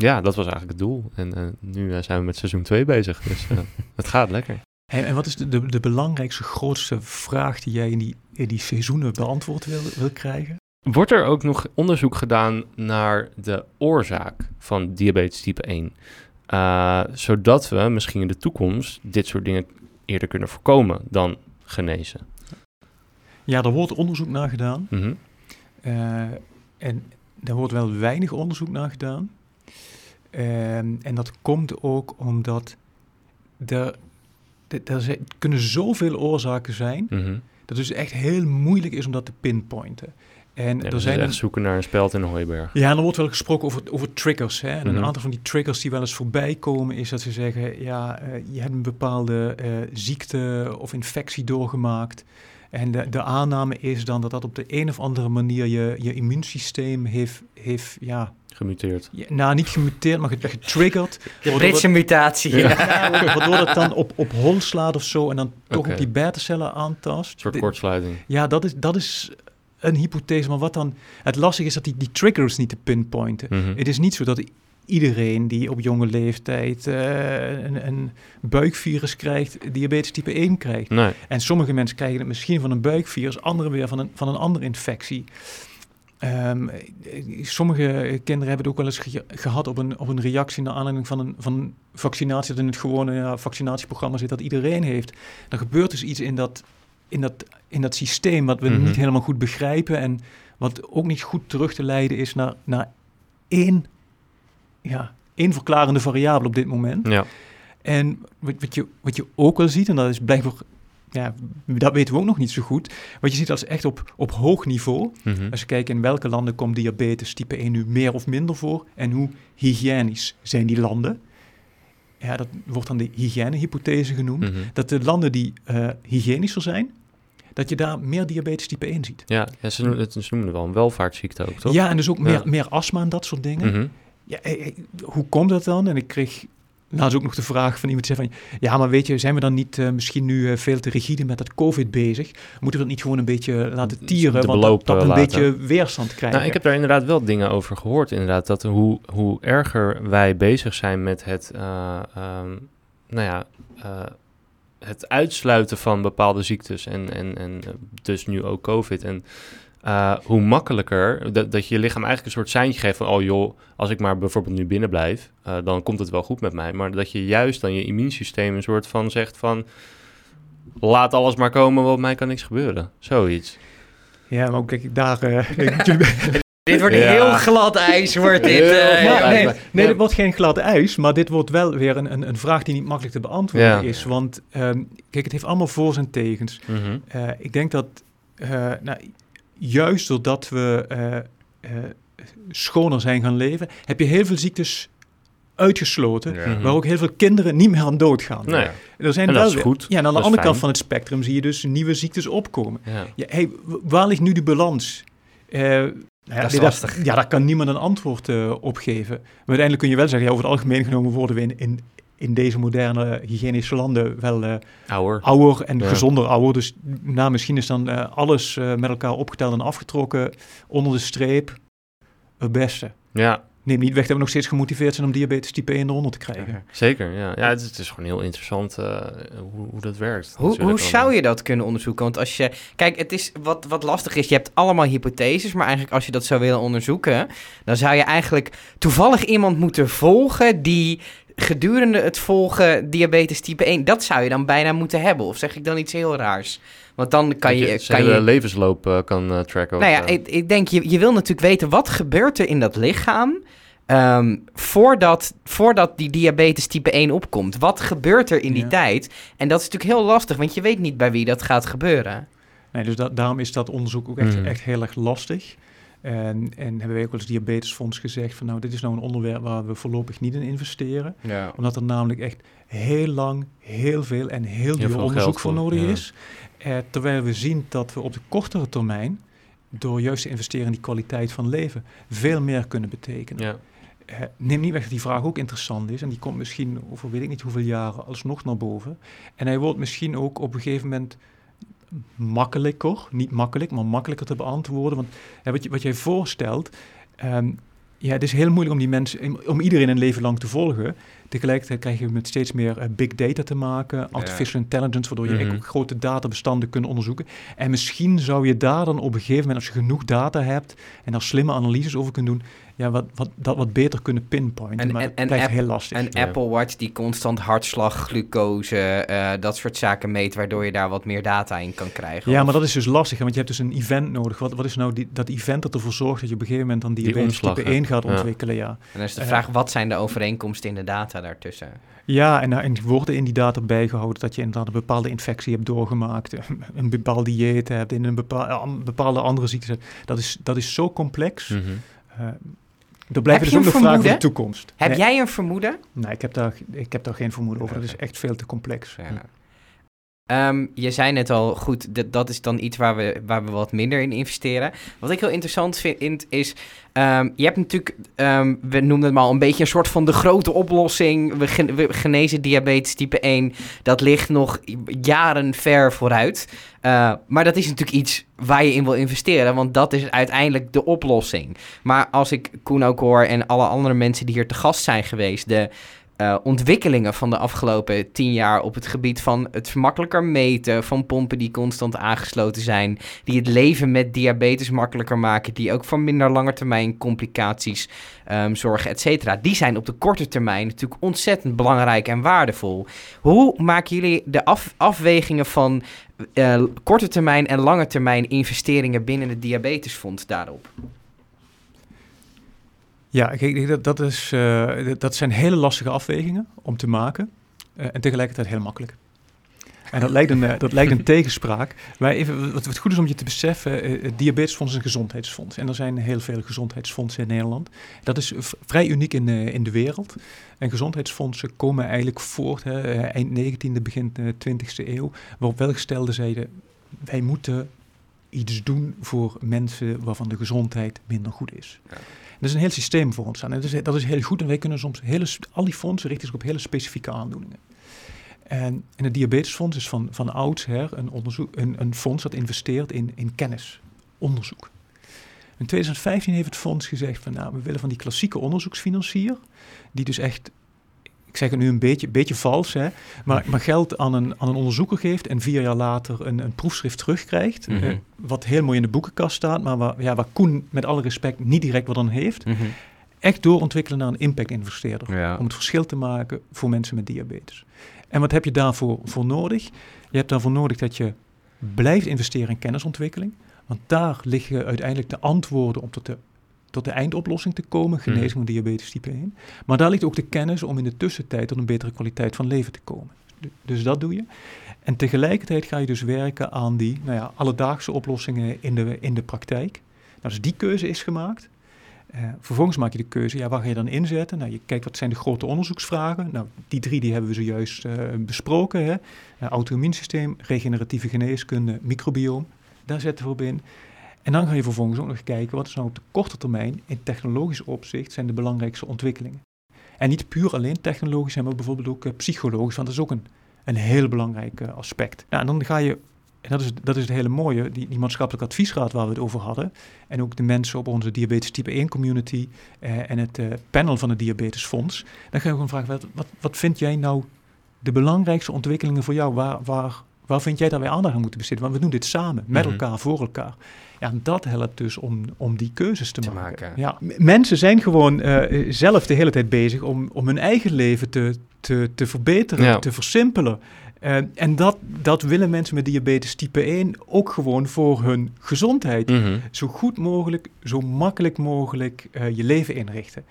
ja, dat was eigenlijk het doel. En eh, nu eh, zijn we met seizoen 2 bezig, dus eh, het gaat lekker. Hey, en wat is de, de, de belangrijkste, grootste vraag die jij in die, in die seizoenen beantwoord wil, wil krijgen? Wordt er ook nog onderzoek gedaan naar de oorzaak van diabetes type 1? Eh, zodat we misschien in de toekomst dit soort dingen eerder kunnen voorkomen dan genezen. Ja, er wordt onderzoek naar gedaan. Mhm. Eh, en daar wordt wel weinig onderzoek naar gedaan. Ehm, en dat komt ook omdat er, er, zijn- kunnen zoveel oorzaken zijn, Mhm. dat het dus echt heel moeilijk is om dat te pinpointen. En Ja, er dus zijn echt een- zoeken naar een speld in een hooiberg. ja, en er wordt wel gesproken over, over triggers. Hè? En Mhm. een aantal van die triggers die wel eens voorbij komen, is dat ze zeggen: ja, eh, je hebt een bepaalde eh, ziekte of infectie doorgemaakt. En de, de aanname is dan dat dat op de een of andere manier je, je immuunsysteem heeft, heeft ja, Gemuteerd. ja, nou niet gemuteerd, maar get- getriggerd. De Britse mutatie. Ja, waardoor- waardoor het dan op, op hol slaat of zo en dan toch op die beta-cellen aantast. Een soort De- kortsluiting. ja, dat is, dat is een hypothese. Maar wat dan... Het lastige is dat die, die triggers niet te pinpointen. Mhm. Het is niet zo dat iedereen die op jonge leeftijd uh, een, een, buikvirus krijgt, diabetes type 1 krijgt. Nee. En sommige mensen krijgen het misschien van een buikvirus, anderen weer van een, van een andere infectie. Um, sommige kinderen hebben het ook wel eens ge gehad op een, op een reactie naar aanleiding van een, van een vaccinatie dat in het gewone ja, vaccinatieprogramma zit dat iedereen heeft. Dan gebeurt dus iets in dat, in dat, in dat systeem wat we mm -hmm. niet helemaal goed begrijpen en wat ook niet goed terug te leiden is naar, naar één, ja, één verklarende variabele op dit moment. Ja. En wat, wat, je, wat je ook wel ziet, en dat is blijkbaar ja, dat weten we ook nog niet zo goed. Wat je ziet als echt op, op hoog niveau. Mm -hmm. Als je kijkt in welke landen komt diabetes type 1 nu meer of minder voor. En hoe hygiënisch zijn die landen. Ja, dat wordt dan de hygiënehypothese genoemd. Mm -hmm. Dat de landen die uh, hygiënischer zijn, dat je daar meer diabetes type 1 ziet. Ja, ja ze, noemen het, ze noemen het wel een welvaartsziekte ook, toch? Ja, en dus ook meer, meer astma en dat soort dingen. Mm -hmm. Ja, eh, eh, hoe komt dat dan? En ik kreeg laatst ook nog de vraag van iemand die zei van... ja, maar weet je, zijn we dan niet uh, misschien nu uh, veel te rigide met dat covid bezig? Moeten we dat niet gewoon een beetje laten tieren? De want dat, dat een laten. beetje weerstand krijgen. Nou, ik heb daar inderdaad wel dingen over gehoord. Inderdaad, dat hoe, hoe erger wij bezig zijn met het... Uh, um, nou ja... het uitsluiten van bepaalde ziektes en, en, en dus nu ook covid... En, uh, hoe makkelijker dat, dat je je lichaam eigenlijk een soort seintje geeft van... oh joh, als ik maar bijvoorbeeld nu binnen blijf, uh, dan komt het wel goed met mij. Maar dat je juist dan je immuunsysteem een soort van zegt van... laat alles maar komen, want mij kan niks gebeuren. Zoiets. Ja, maar ook kijk, daar... Uh, dit wordt ja. heel glad ijs, wordt dit. Ja, nee, nee, nee, dit wordt geen glad ijs, maar dit wordt wel weer een, een, een vraag die niet makkelijk te beantwoorden Ja. is. Want um, kijk, het heeft allemaal voor's en tegens. Mm -hmm. ik denk dat... nou, juist doordat we uh, uh, schoner zijn gaan leven, heb je heel veel ziektes uitgesloten, Ja. waar ook heel veel kinderen niet meer aan doodgaan. Nee. Er zijn En wel dat is weer- goed. Ja, en aan de is andere kant van het spectrum zie je dus nieuwe ziektes opkomen. Ja. Ja, hey, waar ligt nu de balans? Eh, nou ja, Dat is lastig. Ja, daar kan niemand een antwoord uh, op geven. Maar uiteindelijk kun je wel zeggen, ja, over het algemeen genomen worden we in, in, in deze moderne hygiënische landen wel uh, ouder. ouder en Ja. gezonder ouder. Dus nou, misschien is dan uh, alles uh, met elkaar opgeteld en afgetrokken onder de streep het beste. Ja, Neem niet weg dat we nog steeds gemotiveerd zijn om diabetes type 1 eronder te krijgen. zeker. Ja, ja het, is, het is gewoon heel interessant uh, hoe, hoe dat werkt. Hoe, hoe zou je dat kunnen onderzoeken? Want als je. Kijk, het is wat, wat lastig is. Je hebt allemaal hypotheses. Maar eigenlijk als je dat zou willen onderzoeken. dan zou je eigenlijk toevallig iemand moeten volgen. die gedurende het volgen diabetes type 1. dat zou je dan bijna moeten hebben. Of zeg ik dan iets heel raars? Want dan kan je. je kan je levensloop uh, kan uh, tracken. nou ja, uh, ik, ik denk, je, je wil natuurlijk weten wat gebeurt er in dat lichaam. Um, voordat, voordat die diabetes type 1 opkomt. Wat gebeurt er in die Ja. tijd? En dat is natuurlijk heel lastig, want je weet niet bij wie dat gaat gebeuren. Nee, dus da daarom is dat onderzoek ook echt, echt heel erg lastig. En, en hebben wij ook wel eens Diabetesfonds gezegd van nou, dit is nou een onderwerp waar we voorlopig niet in investeren. Ja. Omdat er namelijk echt heel lang, heel veel en heel duur onderzoek voor voor, nodig ja. is. Eh, terwijl we zien dat we op de kortere termijn, door juist te investeren in die kwaliteit van leven, veel meer kunnen betekenen. ja. Eh, neem niet weg dat die vraag ook interessant is. En die komt misschien over weet ik niet hoeveel jaren alsnog naar boven. En hij wordt misschien ook op een gegeven moment makkelijker, niet makkelijk, maar makkelijker te beantwoorden. Want eh, wat, je, wat jij voorstelt, ehm, ja, het is heel moeilijk om die mensen, om iedereen een leven lang te volgen. Tegelijkertijd krijg je met steeds meer uh, big data te maken, artificial intelligence, waardoor je Mhm. ook grote databestanden kunt onderzoeken. En misschien zou je daar dan op een gegeven moment, als je genoeg data hebt en daar slimme analyses over kunt doen, ja, wat, wat, dat wat beter kunnen pinpointen. En- maar en- dat en blijft app- heel lastig. Een Ja. Apple Watch die constant hartslag, glucose, eh, dat soort zaken meet, waardoor je daar wat meer data in kan krijgen. Ja, Of- maar dat is dus lastig, hè, want je hebt dus een event nodig. Wat, wat is nou die, dat event dat ervoor zorgt dat je op een gegeven moment dan diabetes omslag, type hè? 1 gaat ontwikkelen? Ja, En dan is de Eh. vraag, wat zijn de overeenkomsten in de data daartussen? ja en, uh, en worden in die data bijgehouden dat je inderdaad een bepaalde infectie hebt doorgemaakt, een bepaald dieet hebt, in een bepaal, een bepaalde andere ziektes hebt. Dat is, dat is zo complex. Mhm. Uh, er blijven je dus ook nog vragen voor de toekomst. Heb nee, jij een vermoeden? nee ik, heb daar, ik heb daar geen vermoeden over. Dat is echt veel te complex. Ja. Ehm, je zei net al, goed, dat, dat is dan iets waar we, waar we wat minder in investeren. Wat ik heel interessant vind, is... Ehm, je hebt natuurlijk, um, we noemden het maar een beetje een soort van de grote oplossing. We, genezen diabetes type 1. Dat ligt nog jaren ver vooruit. Uh, maar dat is natuurlijk iets waar je in wil investeren, want dat is uiteindelijk de oplossing. Maar als ik Koen ook hoor en alle andere mensen die hier te gast zijn geweest, de uh, ontwikkelingen van de afgelopen tien jaar op het gebied van het makkelijker meten, van pompen die constant aangesloten zijn, die het leven met diabetes makkelijker maken, die ook voor minder lange termijn complicaties um, zorgen, et cetera. Die zijn op de korte termijn natuurlijk ontzettend belangrijk en waardevol. Hoe maken jullie de af afwegingen van uh, korte termijn en lange termijn investeringen binnen het diabetesfonds daarop? Ja, dat, dat, is, uh, dat zijn hele lastige afwegingen om te maken uh, en tegelijkertijd heel makkelijk. En dat lijkt een, uh, dat lijkt een tegenspraak. Maar even, wat, wat, goed is om je te beseffen, het Diabetesfonds is een gezondheidsfonds. En er zijn heel veel gezondheidsfondsen in Nederland. Dat is vrij uniek in, in de wereld. En gezondheidsfondsen komen eigenlijk voort, hè, eind 19e, begin 20e eeuw, waarop welgestelde zeiden, wij moeten iets doen voor mensen waarvan de gezondheid minder goed is. Ja. Is een heel systeem voor ons aan. En dat is, dat is heel goed. En wij kunnen soms hele, al die fondsen richten zich op hele specifieke aandoeningen. En, en het diabetesfonds is van, van oudsher een, onderzoek, een, een fonds dat investeert in, in kennis, onderzoek. In 2015 heeft het fonds gezegd van nou, we willen van die klassieke onderzoeksfinancier, die dus echt ik zeg het nu een beetje, beetje vals, hè, maar, maar geld aan een, aan een onderzoeker geeft en vier jaar later een, een proefschrift terugkrijgt, mm -hmm. wat heel mooi in de boekenkast staat, maar waar, ja, waar Koen met alle respect niet direct wat aan heeft. Mm -hmm. Echt doorontwikkelen naar een impact-investeerder. Ja. Om het verschil te maken voor mensen met diabetes. En wat heb je daarvoor voor nodig? Je hebt daarvoor nodig dat je blijft investeren in kennisontwikkeling. Want daar liggen uiteindelijk de antwoorden tot de tot de eindoplossing te komen, mhm. genezing van diabetes type 1. Maar daar ligt ook de kennis om in de tussentijd tot een betere kwaliteit van leven te komen. Dus dat doe je. En tegelijkertijd ga je dus werken aan die nou ja, alledaagse oplossingen in de, in de praktijk. Nou, dus die keuze is gemaakt. Uh, vervolgens maak je de keuze, ja, waar ga je dan inzetten? Nou, je kijkt wat zijn de grote onderzoeksvragen. Nou, die drie die hebben we zojuist uh, besproken. Hè? Uh, auto-immuunsysteem, regeneratieve geneeskunde, microbioom. Daar zetten we op in. En dan ga je vervolgens ook nog kijken wat is nou op de korte termijn in technologisch opzicht zijn de belangrijkste ontwikkelingen. En niet puur alleen technologisch, maar bijvoorbeeld ook uh, psychologisch, want dat is ook een, een heel belangrijk uh, aspect. Nou, en dan ga je, en dat is, dat is het hele mooie, die, die maatschappelijk adviesraad waar we het over hadden, en ook de mensen op onze diabetes type 1 community uh, en het panel van het diabetesfonds, dan ga je gewoon vragen, wat, wat, wat vind jij nou de belangrijkste ontwikkelingen voor jou? Waar, waar, waar vind jij dat wij aandacht aan moeten besteden? Want we doen dit samen, met mhm. elkaar, voor elkaar. Ja, en dat helpt dus om, om die keuzes te, te maken. Ja, mensen zijn gewoon uh, zelf de hele tijd bezig om, om hun eigen leven te, te, te verbeteren, te versimpelen. Uh, en dat, dat willen mensen met diabetes type 1 ook gewoon voor hun gezondheid. Mm Zo goed mogelijk, zo makkelijk mogelijk uh, je leven inrichten.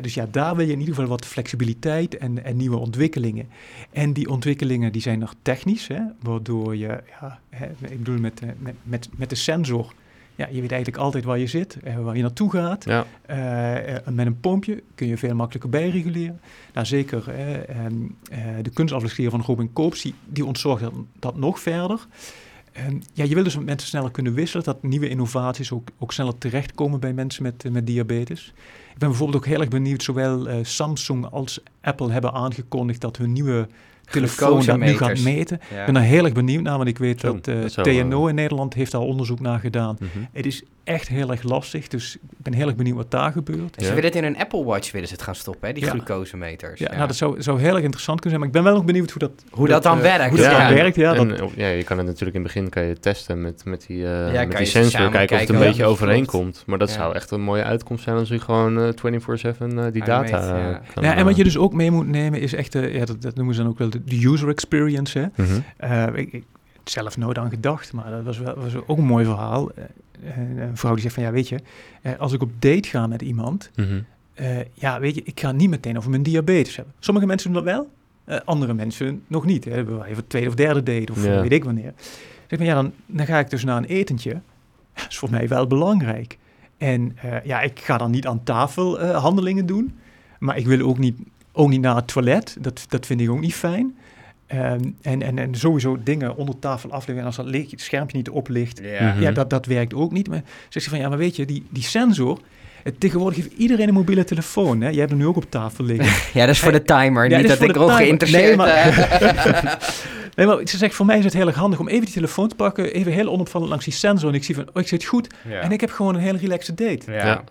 Dus ja, daar wil je in ieder geval wat flexibiliteit en, en nieuwe ontwikkelingen. En die ontwikkelingen die zijn nog technisch, hè, waardoor je, ja, hè, ik bedoel met, met, met, met de sensor ja, je weet eigenlijk altijd waar je zit, uh, waar je naartoe gaat. Ja. Uh, met een pompje kun je veel makkelijker bijreguleren. Nou, zeker ehm, de kunstaflevering van Robin Koops, die, die ontzorgt dat, dat nog verder. Ehm, ja, je wil dus mensen sneller kunnen wisselen, dat nieuwe innovaties ook, ook sneller terechtkomen bij mensen met, met diabetes. Ik ben bijvoorbeeld ook heel erg benieuwd, zowel Samsung als Apple hebben aangekondigd dat hun nieuwe telefoon dat nu gaat meten. Ik ben daar heel erg benieuwd naar, want ik weet dat, uh, dat TNO in Nederland heeft daar onderzoek naar gedaan. Mm Het is echt heel erg lastig. Dus ik ben heel erg benieuwd wat daar gebeurt. Ze willen het in een Apple Watch willen ze het gaan stoppen, hè? die ja. glucosemeters. Ja, Nou, dat zou, zou heel erg interessant kunnen zijn. Maar ik ben wel nog benieuwd hoe dat, hoe dat, dan uh, werkt. Hoe dat dan werkt, ja. En, ja, je kan het natuurlijk in het begin kan je testen met, met die, uh, met die sensor. Kijken of het een beetje overeenkomt. Maar dat zou echt een mooie uitkomst zijn als je gewoon 24-7 die data Ja, en wat je dus ook mee moet nemen is echt, ja, dat, dat noemen ze dan ook wel de user experience. Hè? Mhm. ik, ik zelf nooit aan gedacht, maar dat was, wel, was ook een mooi verhaal. Eh, een vrouw die zegt van ja, weet je, eh, als ik op date ga met iemand, mm ja, weet je, ik ga niet meteen over mijn diabetes hebben. Sommige mensen doen dat wel, andere mensen nog niet. Hè. Hebben even tweede of derde date of weet ik wanneer. Zeg maar ja, dan, dan ga ik dus naar een etentje. Dat is voor mij wel belangrijk. En ja, ik ga dan niet aan tafel handelingen doen, maar ik wil ook niet, ook niet naar het toilet. Dat, dat vind ik ook niet fijn. Ehm, en, en, en sowieso dingen onder tafel afleggen. En als dat licht, het schermpje niet oplicht, Ja. Mhm. ja, dat, dat werkt ook niet. Maar zegt ze van, ja, maar weet je, die, die sensor... Tegenwoordig heeft iedereen een mobiele telefoon. Hè? Jij hebt hem nu ook op tafel liggen. Ja, dat is voor de timer. Ja, niet dat ik voor de timer. ongeïnteresseerd... Nee, maar- Nee, maar ze zegt, voor mij is het heel erg handig om even die telefoon te pakken. Even heel onopvallend langs die sensor. En ik zie van, oh, ik zit goed. ja. En ik heb gewoon een hele relaxed date. ja.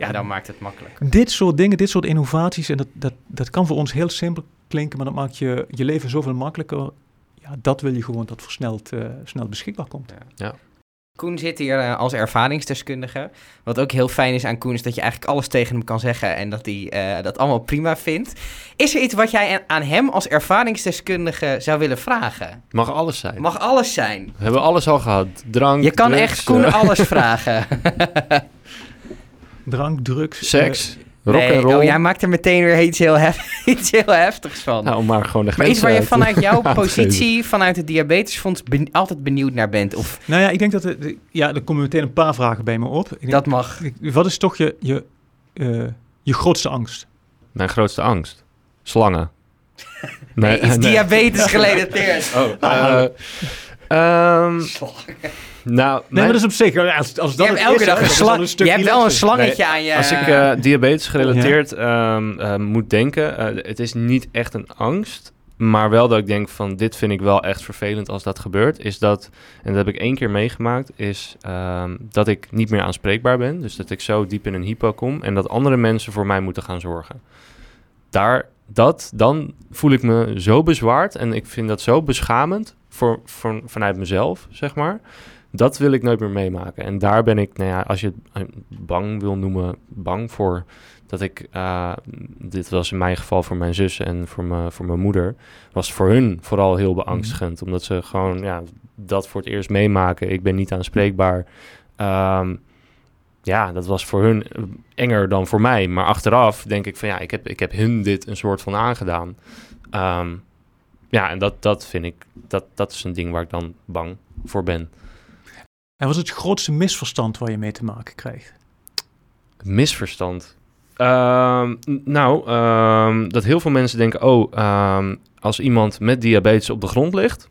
Ja. En dan maakt het makkelijk. Dit soort dingen, dit soort innovaties, en dat, dat, dat kan voor ons heel simpel klinken, maar dat maakt je, je leven zoveel makkelijker. Ja, dat wil je gewoon dat versneld eh, snel beschikbaar komt. Koen zit hier eh, als ervaringsdeskundige. Wat ook heel fijn is aan Koen is dat je eigenlijk alles tegen hem kan zeggen en dat hij eh, dat allemaal prima vindt. Is er iets wat jij aan- hem als ervaringsdeskundige zou willen vragen? Mag alles zijn. Mag alles zijn. We hebben alles al gehad. Drank, Je kan drugs, echt Koen alles vragen. Drank, drugs. seks, rock nee, en roll. oh, jij maakt er meteen weer iets heel, hef- iets heel heftigs van. Nou, maar gewoon de maar iets waar je uit- vanuit jouw positie, vanuit het diabetesfonds, ben- altijd benieuwd naar bent. Of eh, Nou ja, ik denk dat... het- ja, er komen meteen een paar vragen bij me op. Ik denk, dat mag. ik- wat is toch je, je, eh, je grootste angst? Mijn grootste angst. Slangen. Nee, is diabetes gerelateerd. Oh, eh, ehm, nou, Nee, mijn- maar dat is op zich... Als, als Je hebt elke is, dag een slang. Je hebt wel een slangetje aan je. als ik eh, diabetes gerelateerd ehm, eh, moet denken, eh, het is niet echt een angst, maar wel dat ik denk van dit vind ik wel echt vervelend als dat gebeurt, is dat, en dat heb ik één keer meegemaakt, is ehm, dat ik niet meer aanspreekbaar ben. Dus dat ik zo diep in een hypo kom en dat andere mensen voor mij moeten gaan zorgen. Daar, dat, dan voel ik me zo bezwaard en ik vind dat zo beschamend voor, voor, vanuit mezelf, zeg maar. Dat wil ik nooit meer meemaken. En daar ben ik, nou ja, als je het eh, bang wil noemen, bang voor. Dat ik, eh, dit was in mijn geval voor mijn zus en voor, me, voor mijn moeder, was voor hun vooral heel beangstigend. Omdat ze gewoon, ja, dat voor het eerst meemaken. Ik ben niet aanspreekbaar. Ehm, ja, dat was voor hun eh, enger dan voor mij. Maar achteraf denk ik van ja, ik heb, ik heb hun dit een soort van aangedaan. Ehm, ja, en dat, dat vind ik, dat, dat is een ding waar ik dan bang voor ben. En wat is het grootste misverstand waar je mee te maken krijgt? Misverstand. Ehm, nou, ehm, dat heel veel mensen denken: oh, als iemand met diabetes op de grond ligt,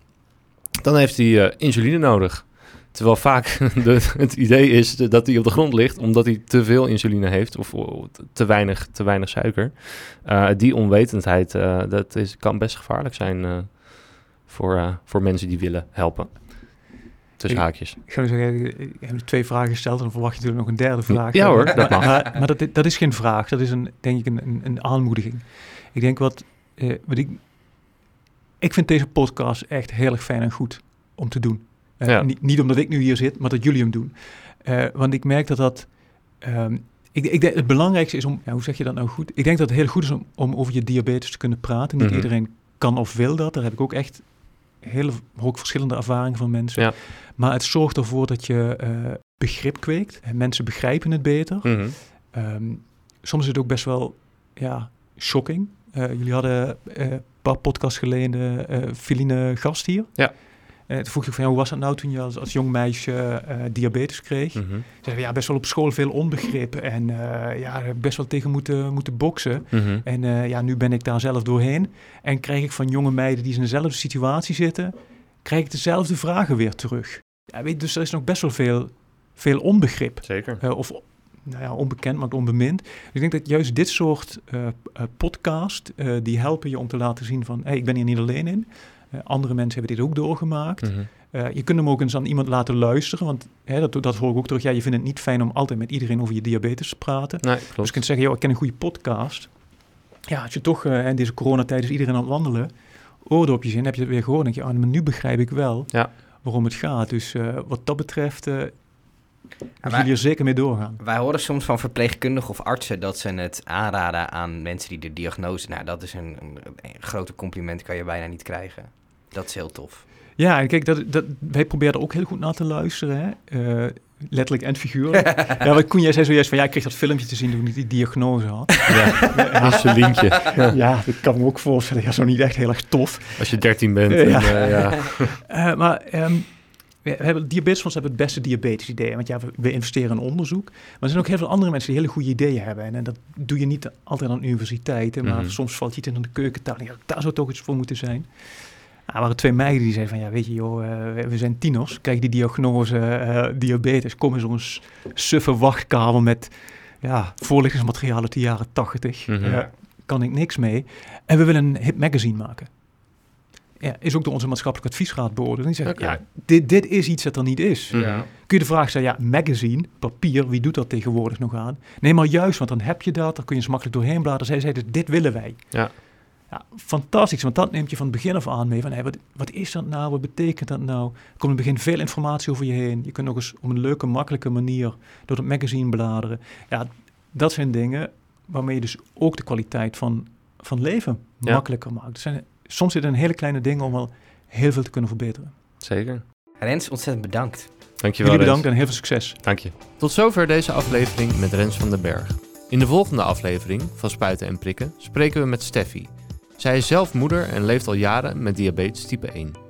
dan heeft hij eh, insuline nodig. Terwijl vaak de, het idee is dat hij op de grond ligt omdat hij te veel insuline heeft of, te, weinig, te weinig suiker. Eh, die onwetendheid, eh, dat is, kan best gevaarlijk zijn eh, voor, voor mensen die willen helpen. Tussen Ik- haakjes. Ik ga nu zeggen, ik heb nu twee vragen gesteld en dan verwacht je natuurlijk nog een derde vraag. Ja hoor, dat mag. Maar, maar dat, dat is geen vraag, dat is een, denk ik een, een, een aanmoediging. Ik denk wat, wat ik... Ik vind deze podcast echt heel erg fijn en goed om te doen. Eh, Ja. niet, niet omdat ik nu hier zit, maar dat jullie hem doen. Eh, want ik merk dat dat... ehm, ik, ik denk het belangrijkste is om... Ja, hoe zeg je dat nou goed? Ik denk dat het heel goed is om, om over je diabetes te kunnen praten. Niet Mhm. iedereen kan of wil dat. Daar heb ik ook echt hele ook verschillende ervaringen van mensen. Ja. Maar het zorgt ervoor dat je eh, begrip kweekt. En mensen begrijpen het beter. Mhm. Ehm, soms is het ook best wel ja, shocking. Jullie hadden een paar podcasts geleden Feline gast hier. Ja. Eh, toen vroeg je van, ja, hoe was dat nou toen je als, als jong meisje eh, diabetes kreeg? Ze Zei, ja, best wel op school veel onbegrip. En eh, ja, ik best wel tegen moeten, moeten boksen. Mhm. En ja, nu ben ik daar zelf doorheen. En krijg ik van jonge meiden die in dezelfde situatie zitten, krijg ik dezelfde vragen weer terug. Ja, weet, dus er is nog best wel veel, veel onbegrip. Zeker. Of nou ja, onbekend, maar onbemind. Dus ik denk dat juist dit soort eh, podcast, die helpen je om te laten zien van, hey, ik ben hier niet alleen in. Eh, andere mensen hebben dit ook doorgemaakt. Mhm. Eh, je kunt hem ook eens aan iemand laten luisteren, want hè, dat, dat hoor ik ook terug. Ja, je vindt het niet fijn om altijd met iedereen over je diabetes te praten. Nee, Dus je kunt zeggen, joh, ik ken een goede podcast. Ja, als je toch eh, in deze coronatijd is iedereen aan het wandelen, oordopjes in, heb je het weer gehoord. Dan denk je, ah, maar nu begrijp ik wel Ja. waarom het gaat. Dus eh, wat dat betreft, eh wij- jullie er zeker mee doorgaan. Wij horen soms van verpleegkundigen of artsen dat ze het aanraden aan mensen die de diagnose... Nou, dat is een, een, een grote compliment, kan je bijna niet krijgen. Dat is heel tof. Ja, en kijk, dat, dat, wij proberen er ook heel goed naar te luisteren. Hè? Eh, letterlijk en figuurlijk. ja, wat Koen, jij zei zojuist van, ja, ik kreeg dat filmpje te zien toen ik die diagnose had. Ja, insulientje. ja, dat kan me ook voorstellen. Ja, zo niet echt heel erg tof. Als je 13 bent. Ja. En, eh, ja. Eh, maar ehm, we we hebben, Diabetesfonds hebben het beste diabetes ideeën. Want ja, we, we investeren in onderzoek. Maar er zijn ook heel veel andere mensen die hele goede ideeën hebben. En, en dat doe je niet altijd aan universiteiten. Maar Mhm. soms valt je het in de keukentafel. Ja, daar zou toch iets voor moeten zijn. Er waren twee meiden die zeiden van, ja, weet je joh, uh, we zijn tieners. Krijg die diagnose uh, diabetes. Kom in zo'n suffe wachtkamer met ja, voorlichtingsmateriaal uit de jaren tachtig. Mm -hmm. kan ik niks mee. En we willen een hip magazine maken. Ja, is ook door onze maatschappelijke adviesraad beoordeeld. Die zegt, okay. ja, dit, dit is iets dat er niet is. Ja. Kun je de vraag stellen, ja, magazine, papier, wie doet dat tegenwoordig nog aan? Nee, maar juist, want dan heb je dat, dan kun je eens makkelijk doorheen bladeren. Zij zeiden, dit willen wij. Ja. Ja, fantastisch, want dat neemt je van het begin af aan mee. Van, hey, wat, wat is dat nou? Wat betekent dat nou? Er komt in het begin veel informatie over je heen. Je kunt nog eens op een leuke, makkelijke manier door het magazine bladeren. Ja, dat zijn dingen waarmee je dus ook de kwaliteit van, van leven Ja. makkelijker maakt. Zijn, soms zitten een hele kleine dingen om wel heel veel te kunnen verbeteren. Zeker. Rens, ontzettend bedankt. Dankjewel, Jullie Rens. bedankt en heel veel succes. Dank je. Tot zover deze aflevering met Rens van den Berg. In de volgende aflevering van Spuiten en Prikken spreken we met Steffi. Zij is zelf moeder en leeft al jaren met diabetes type 1.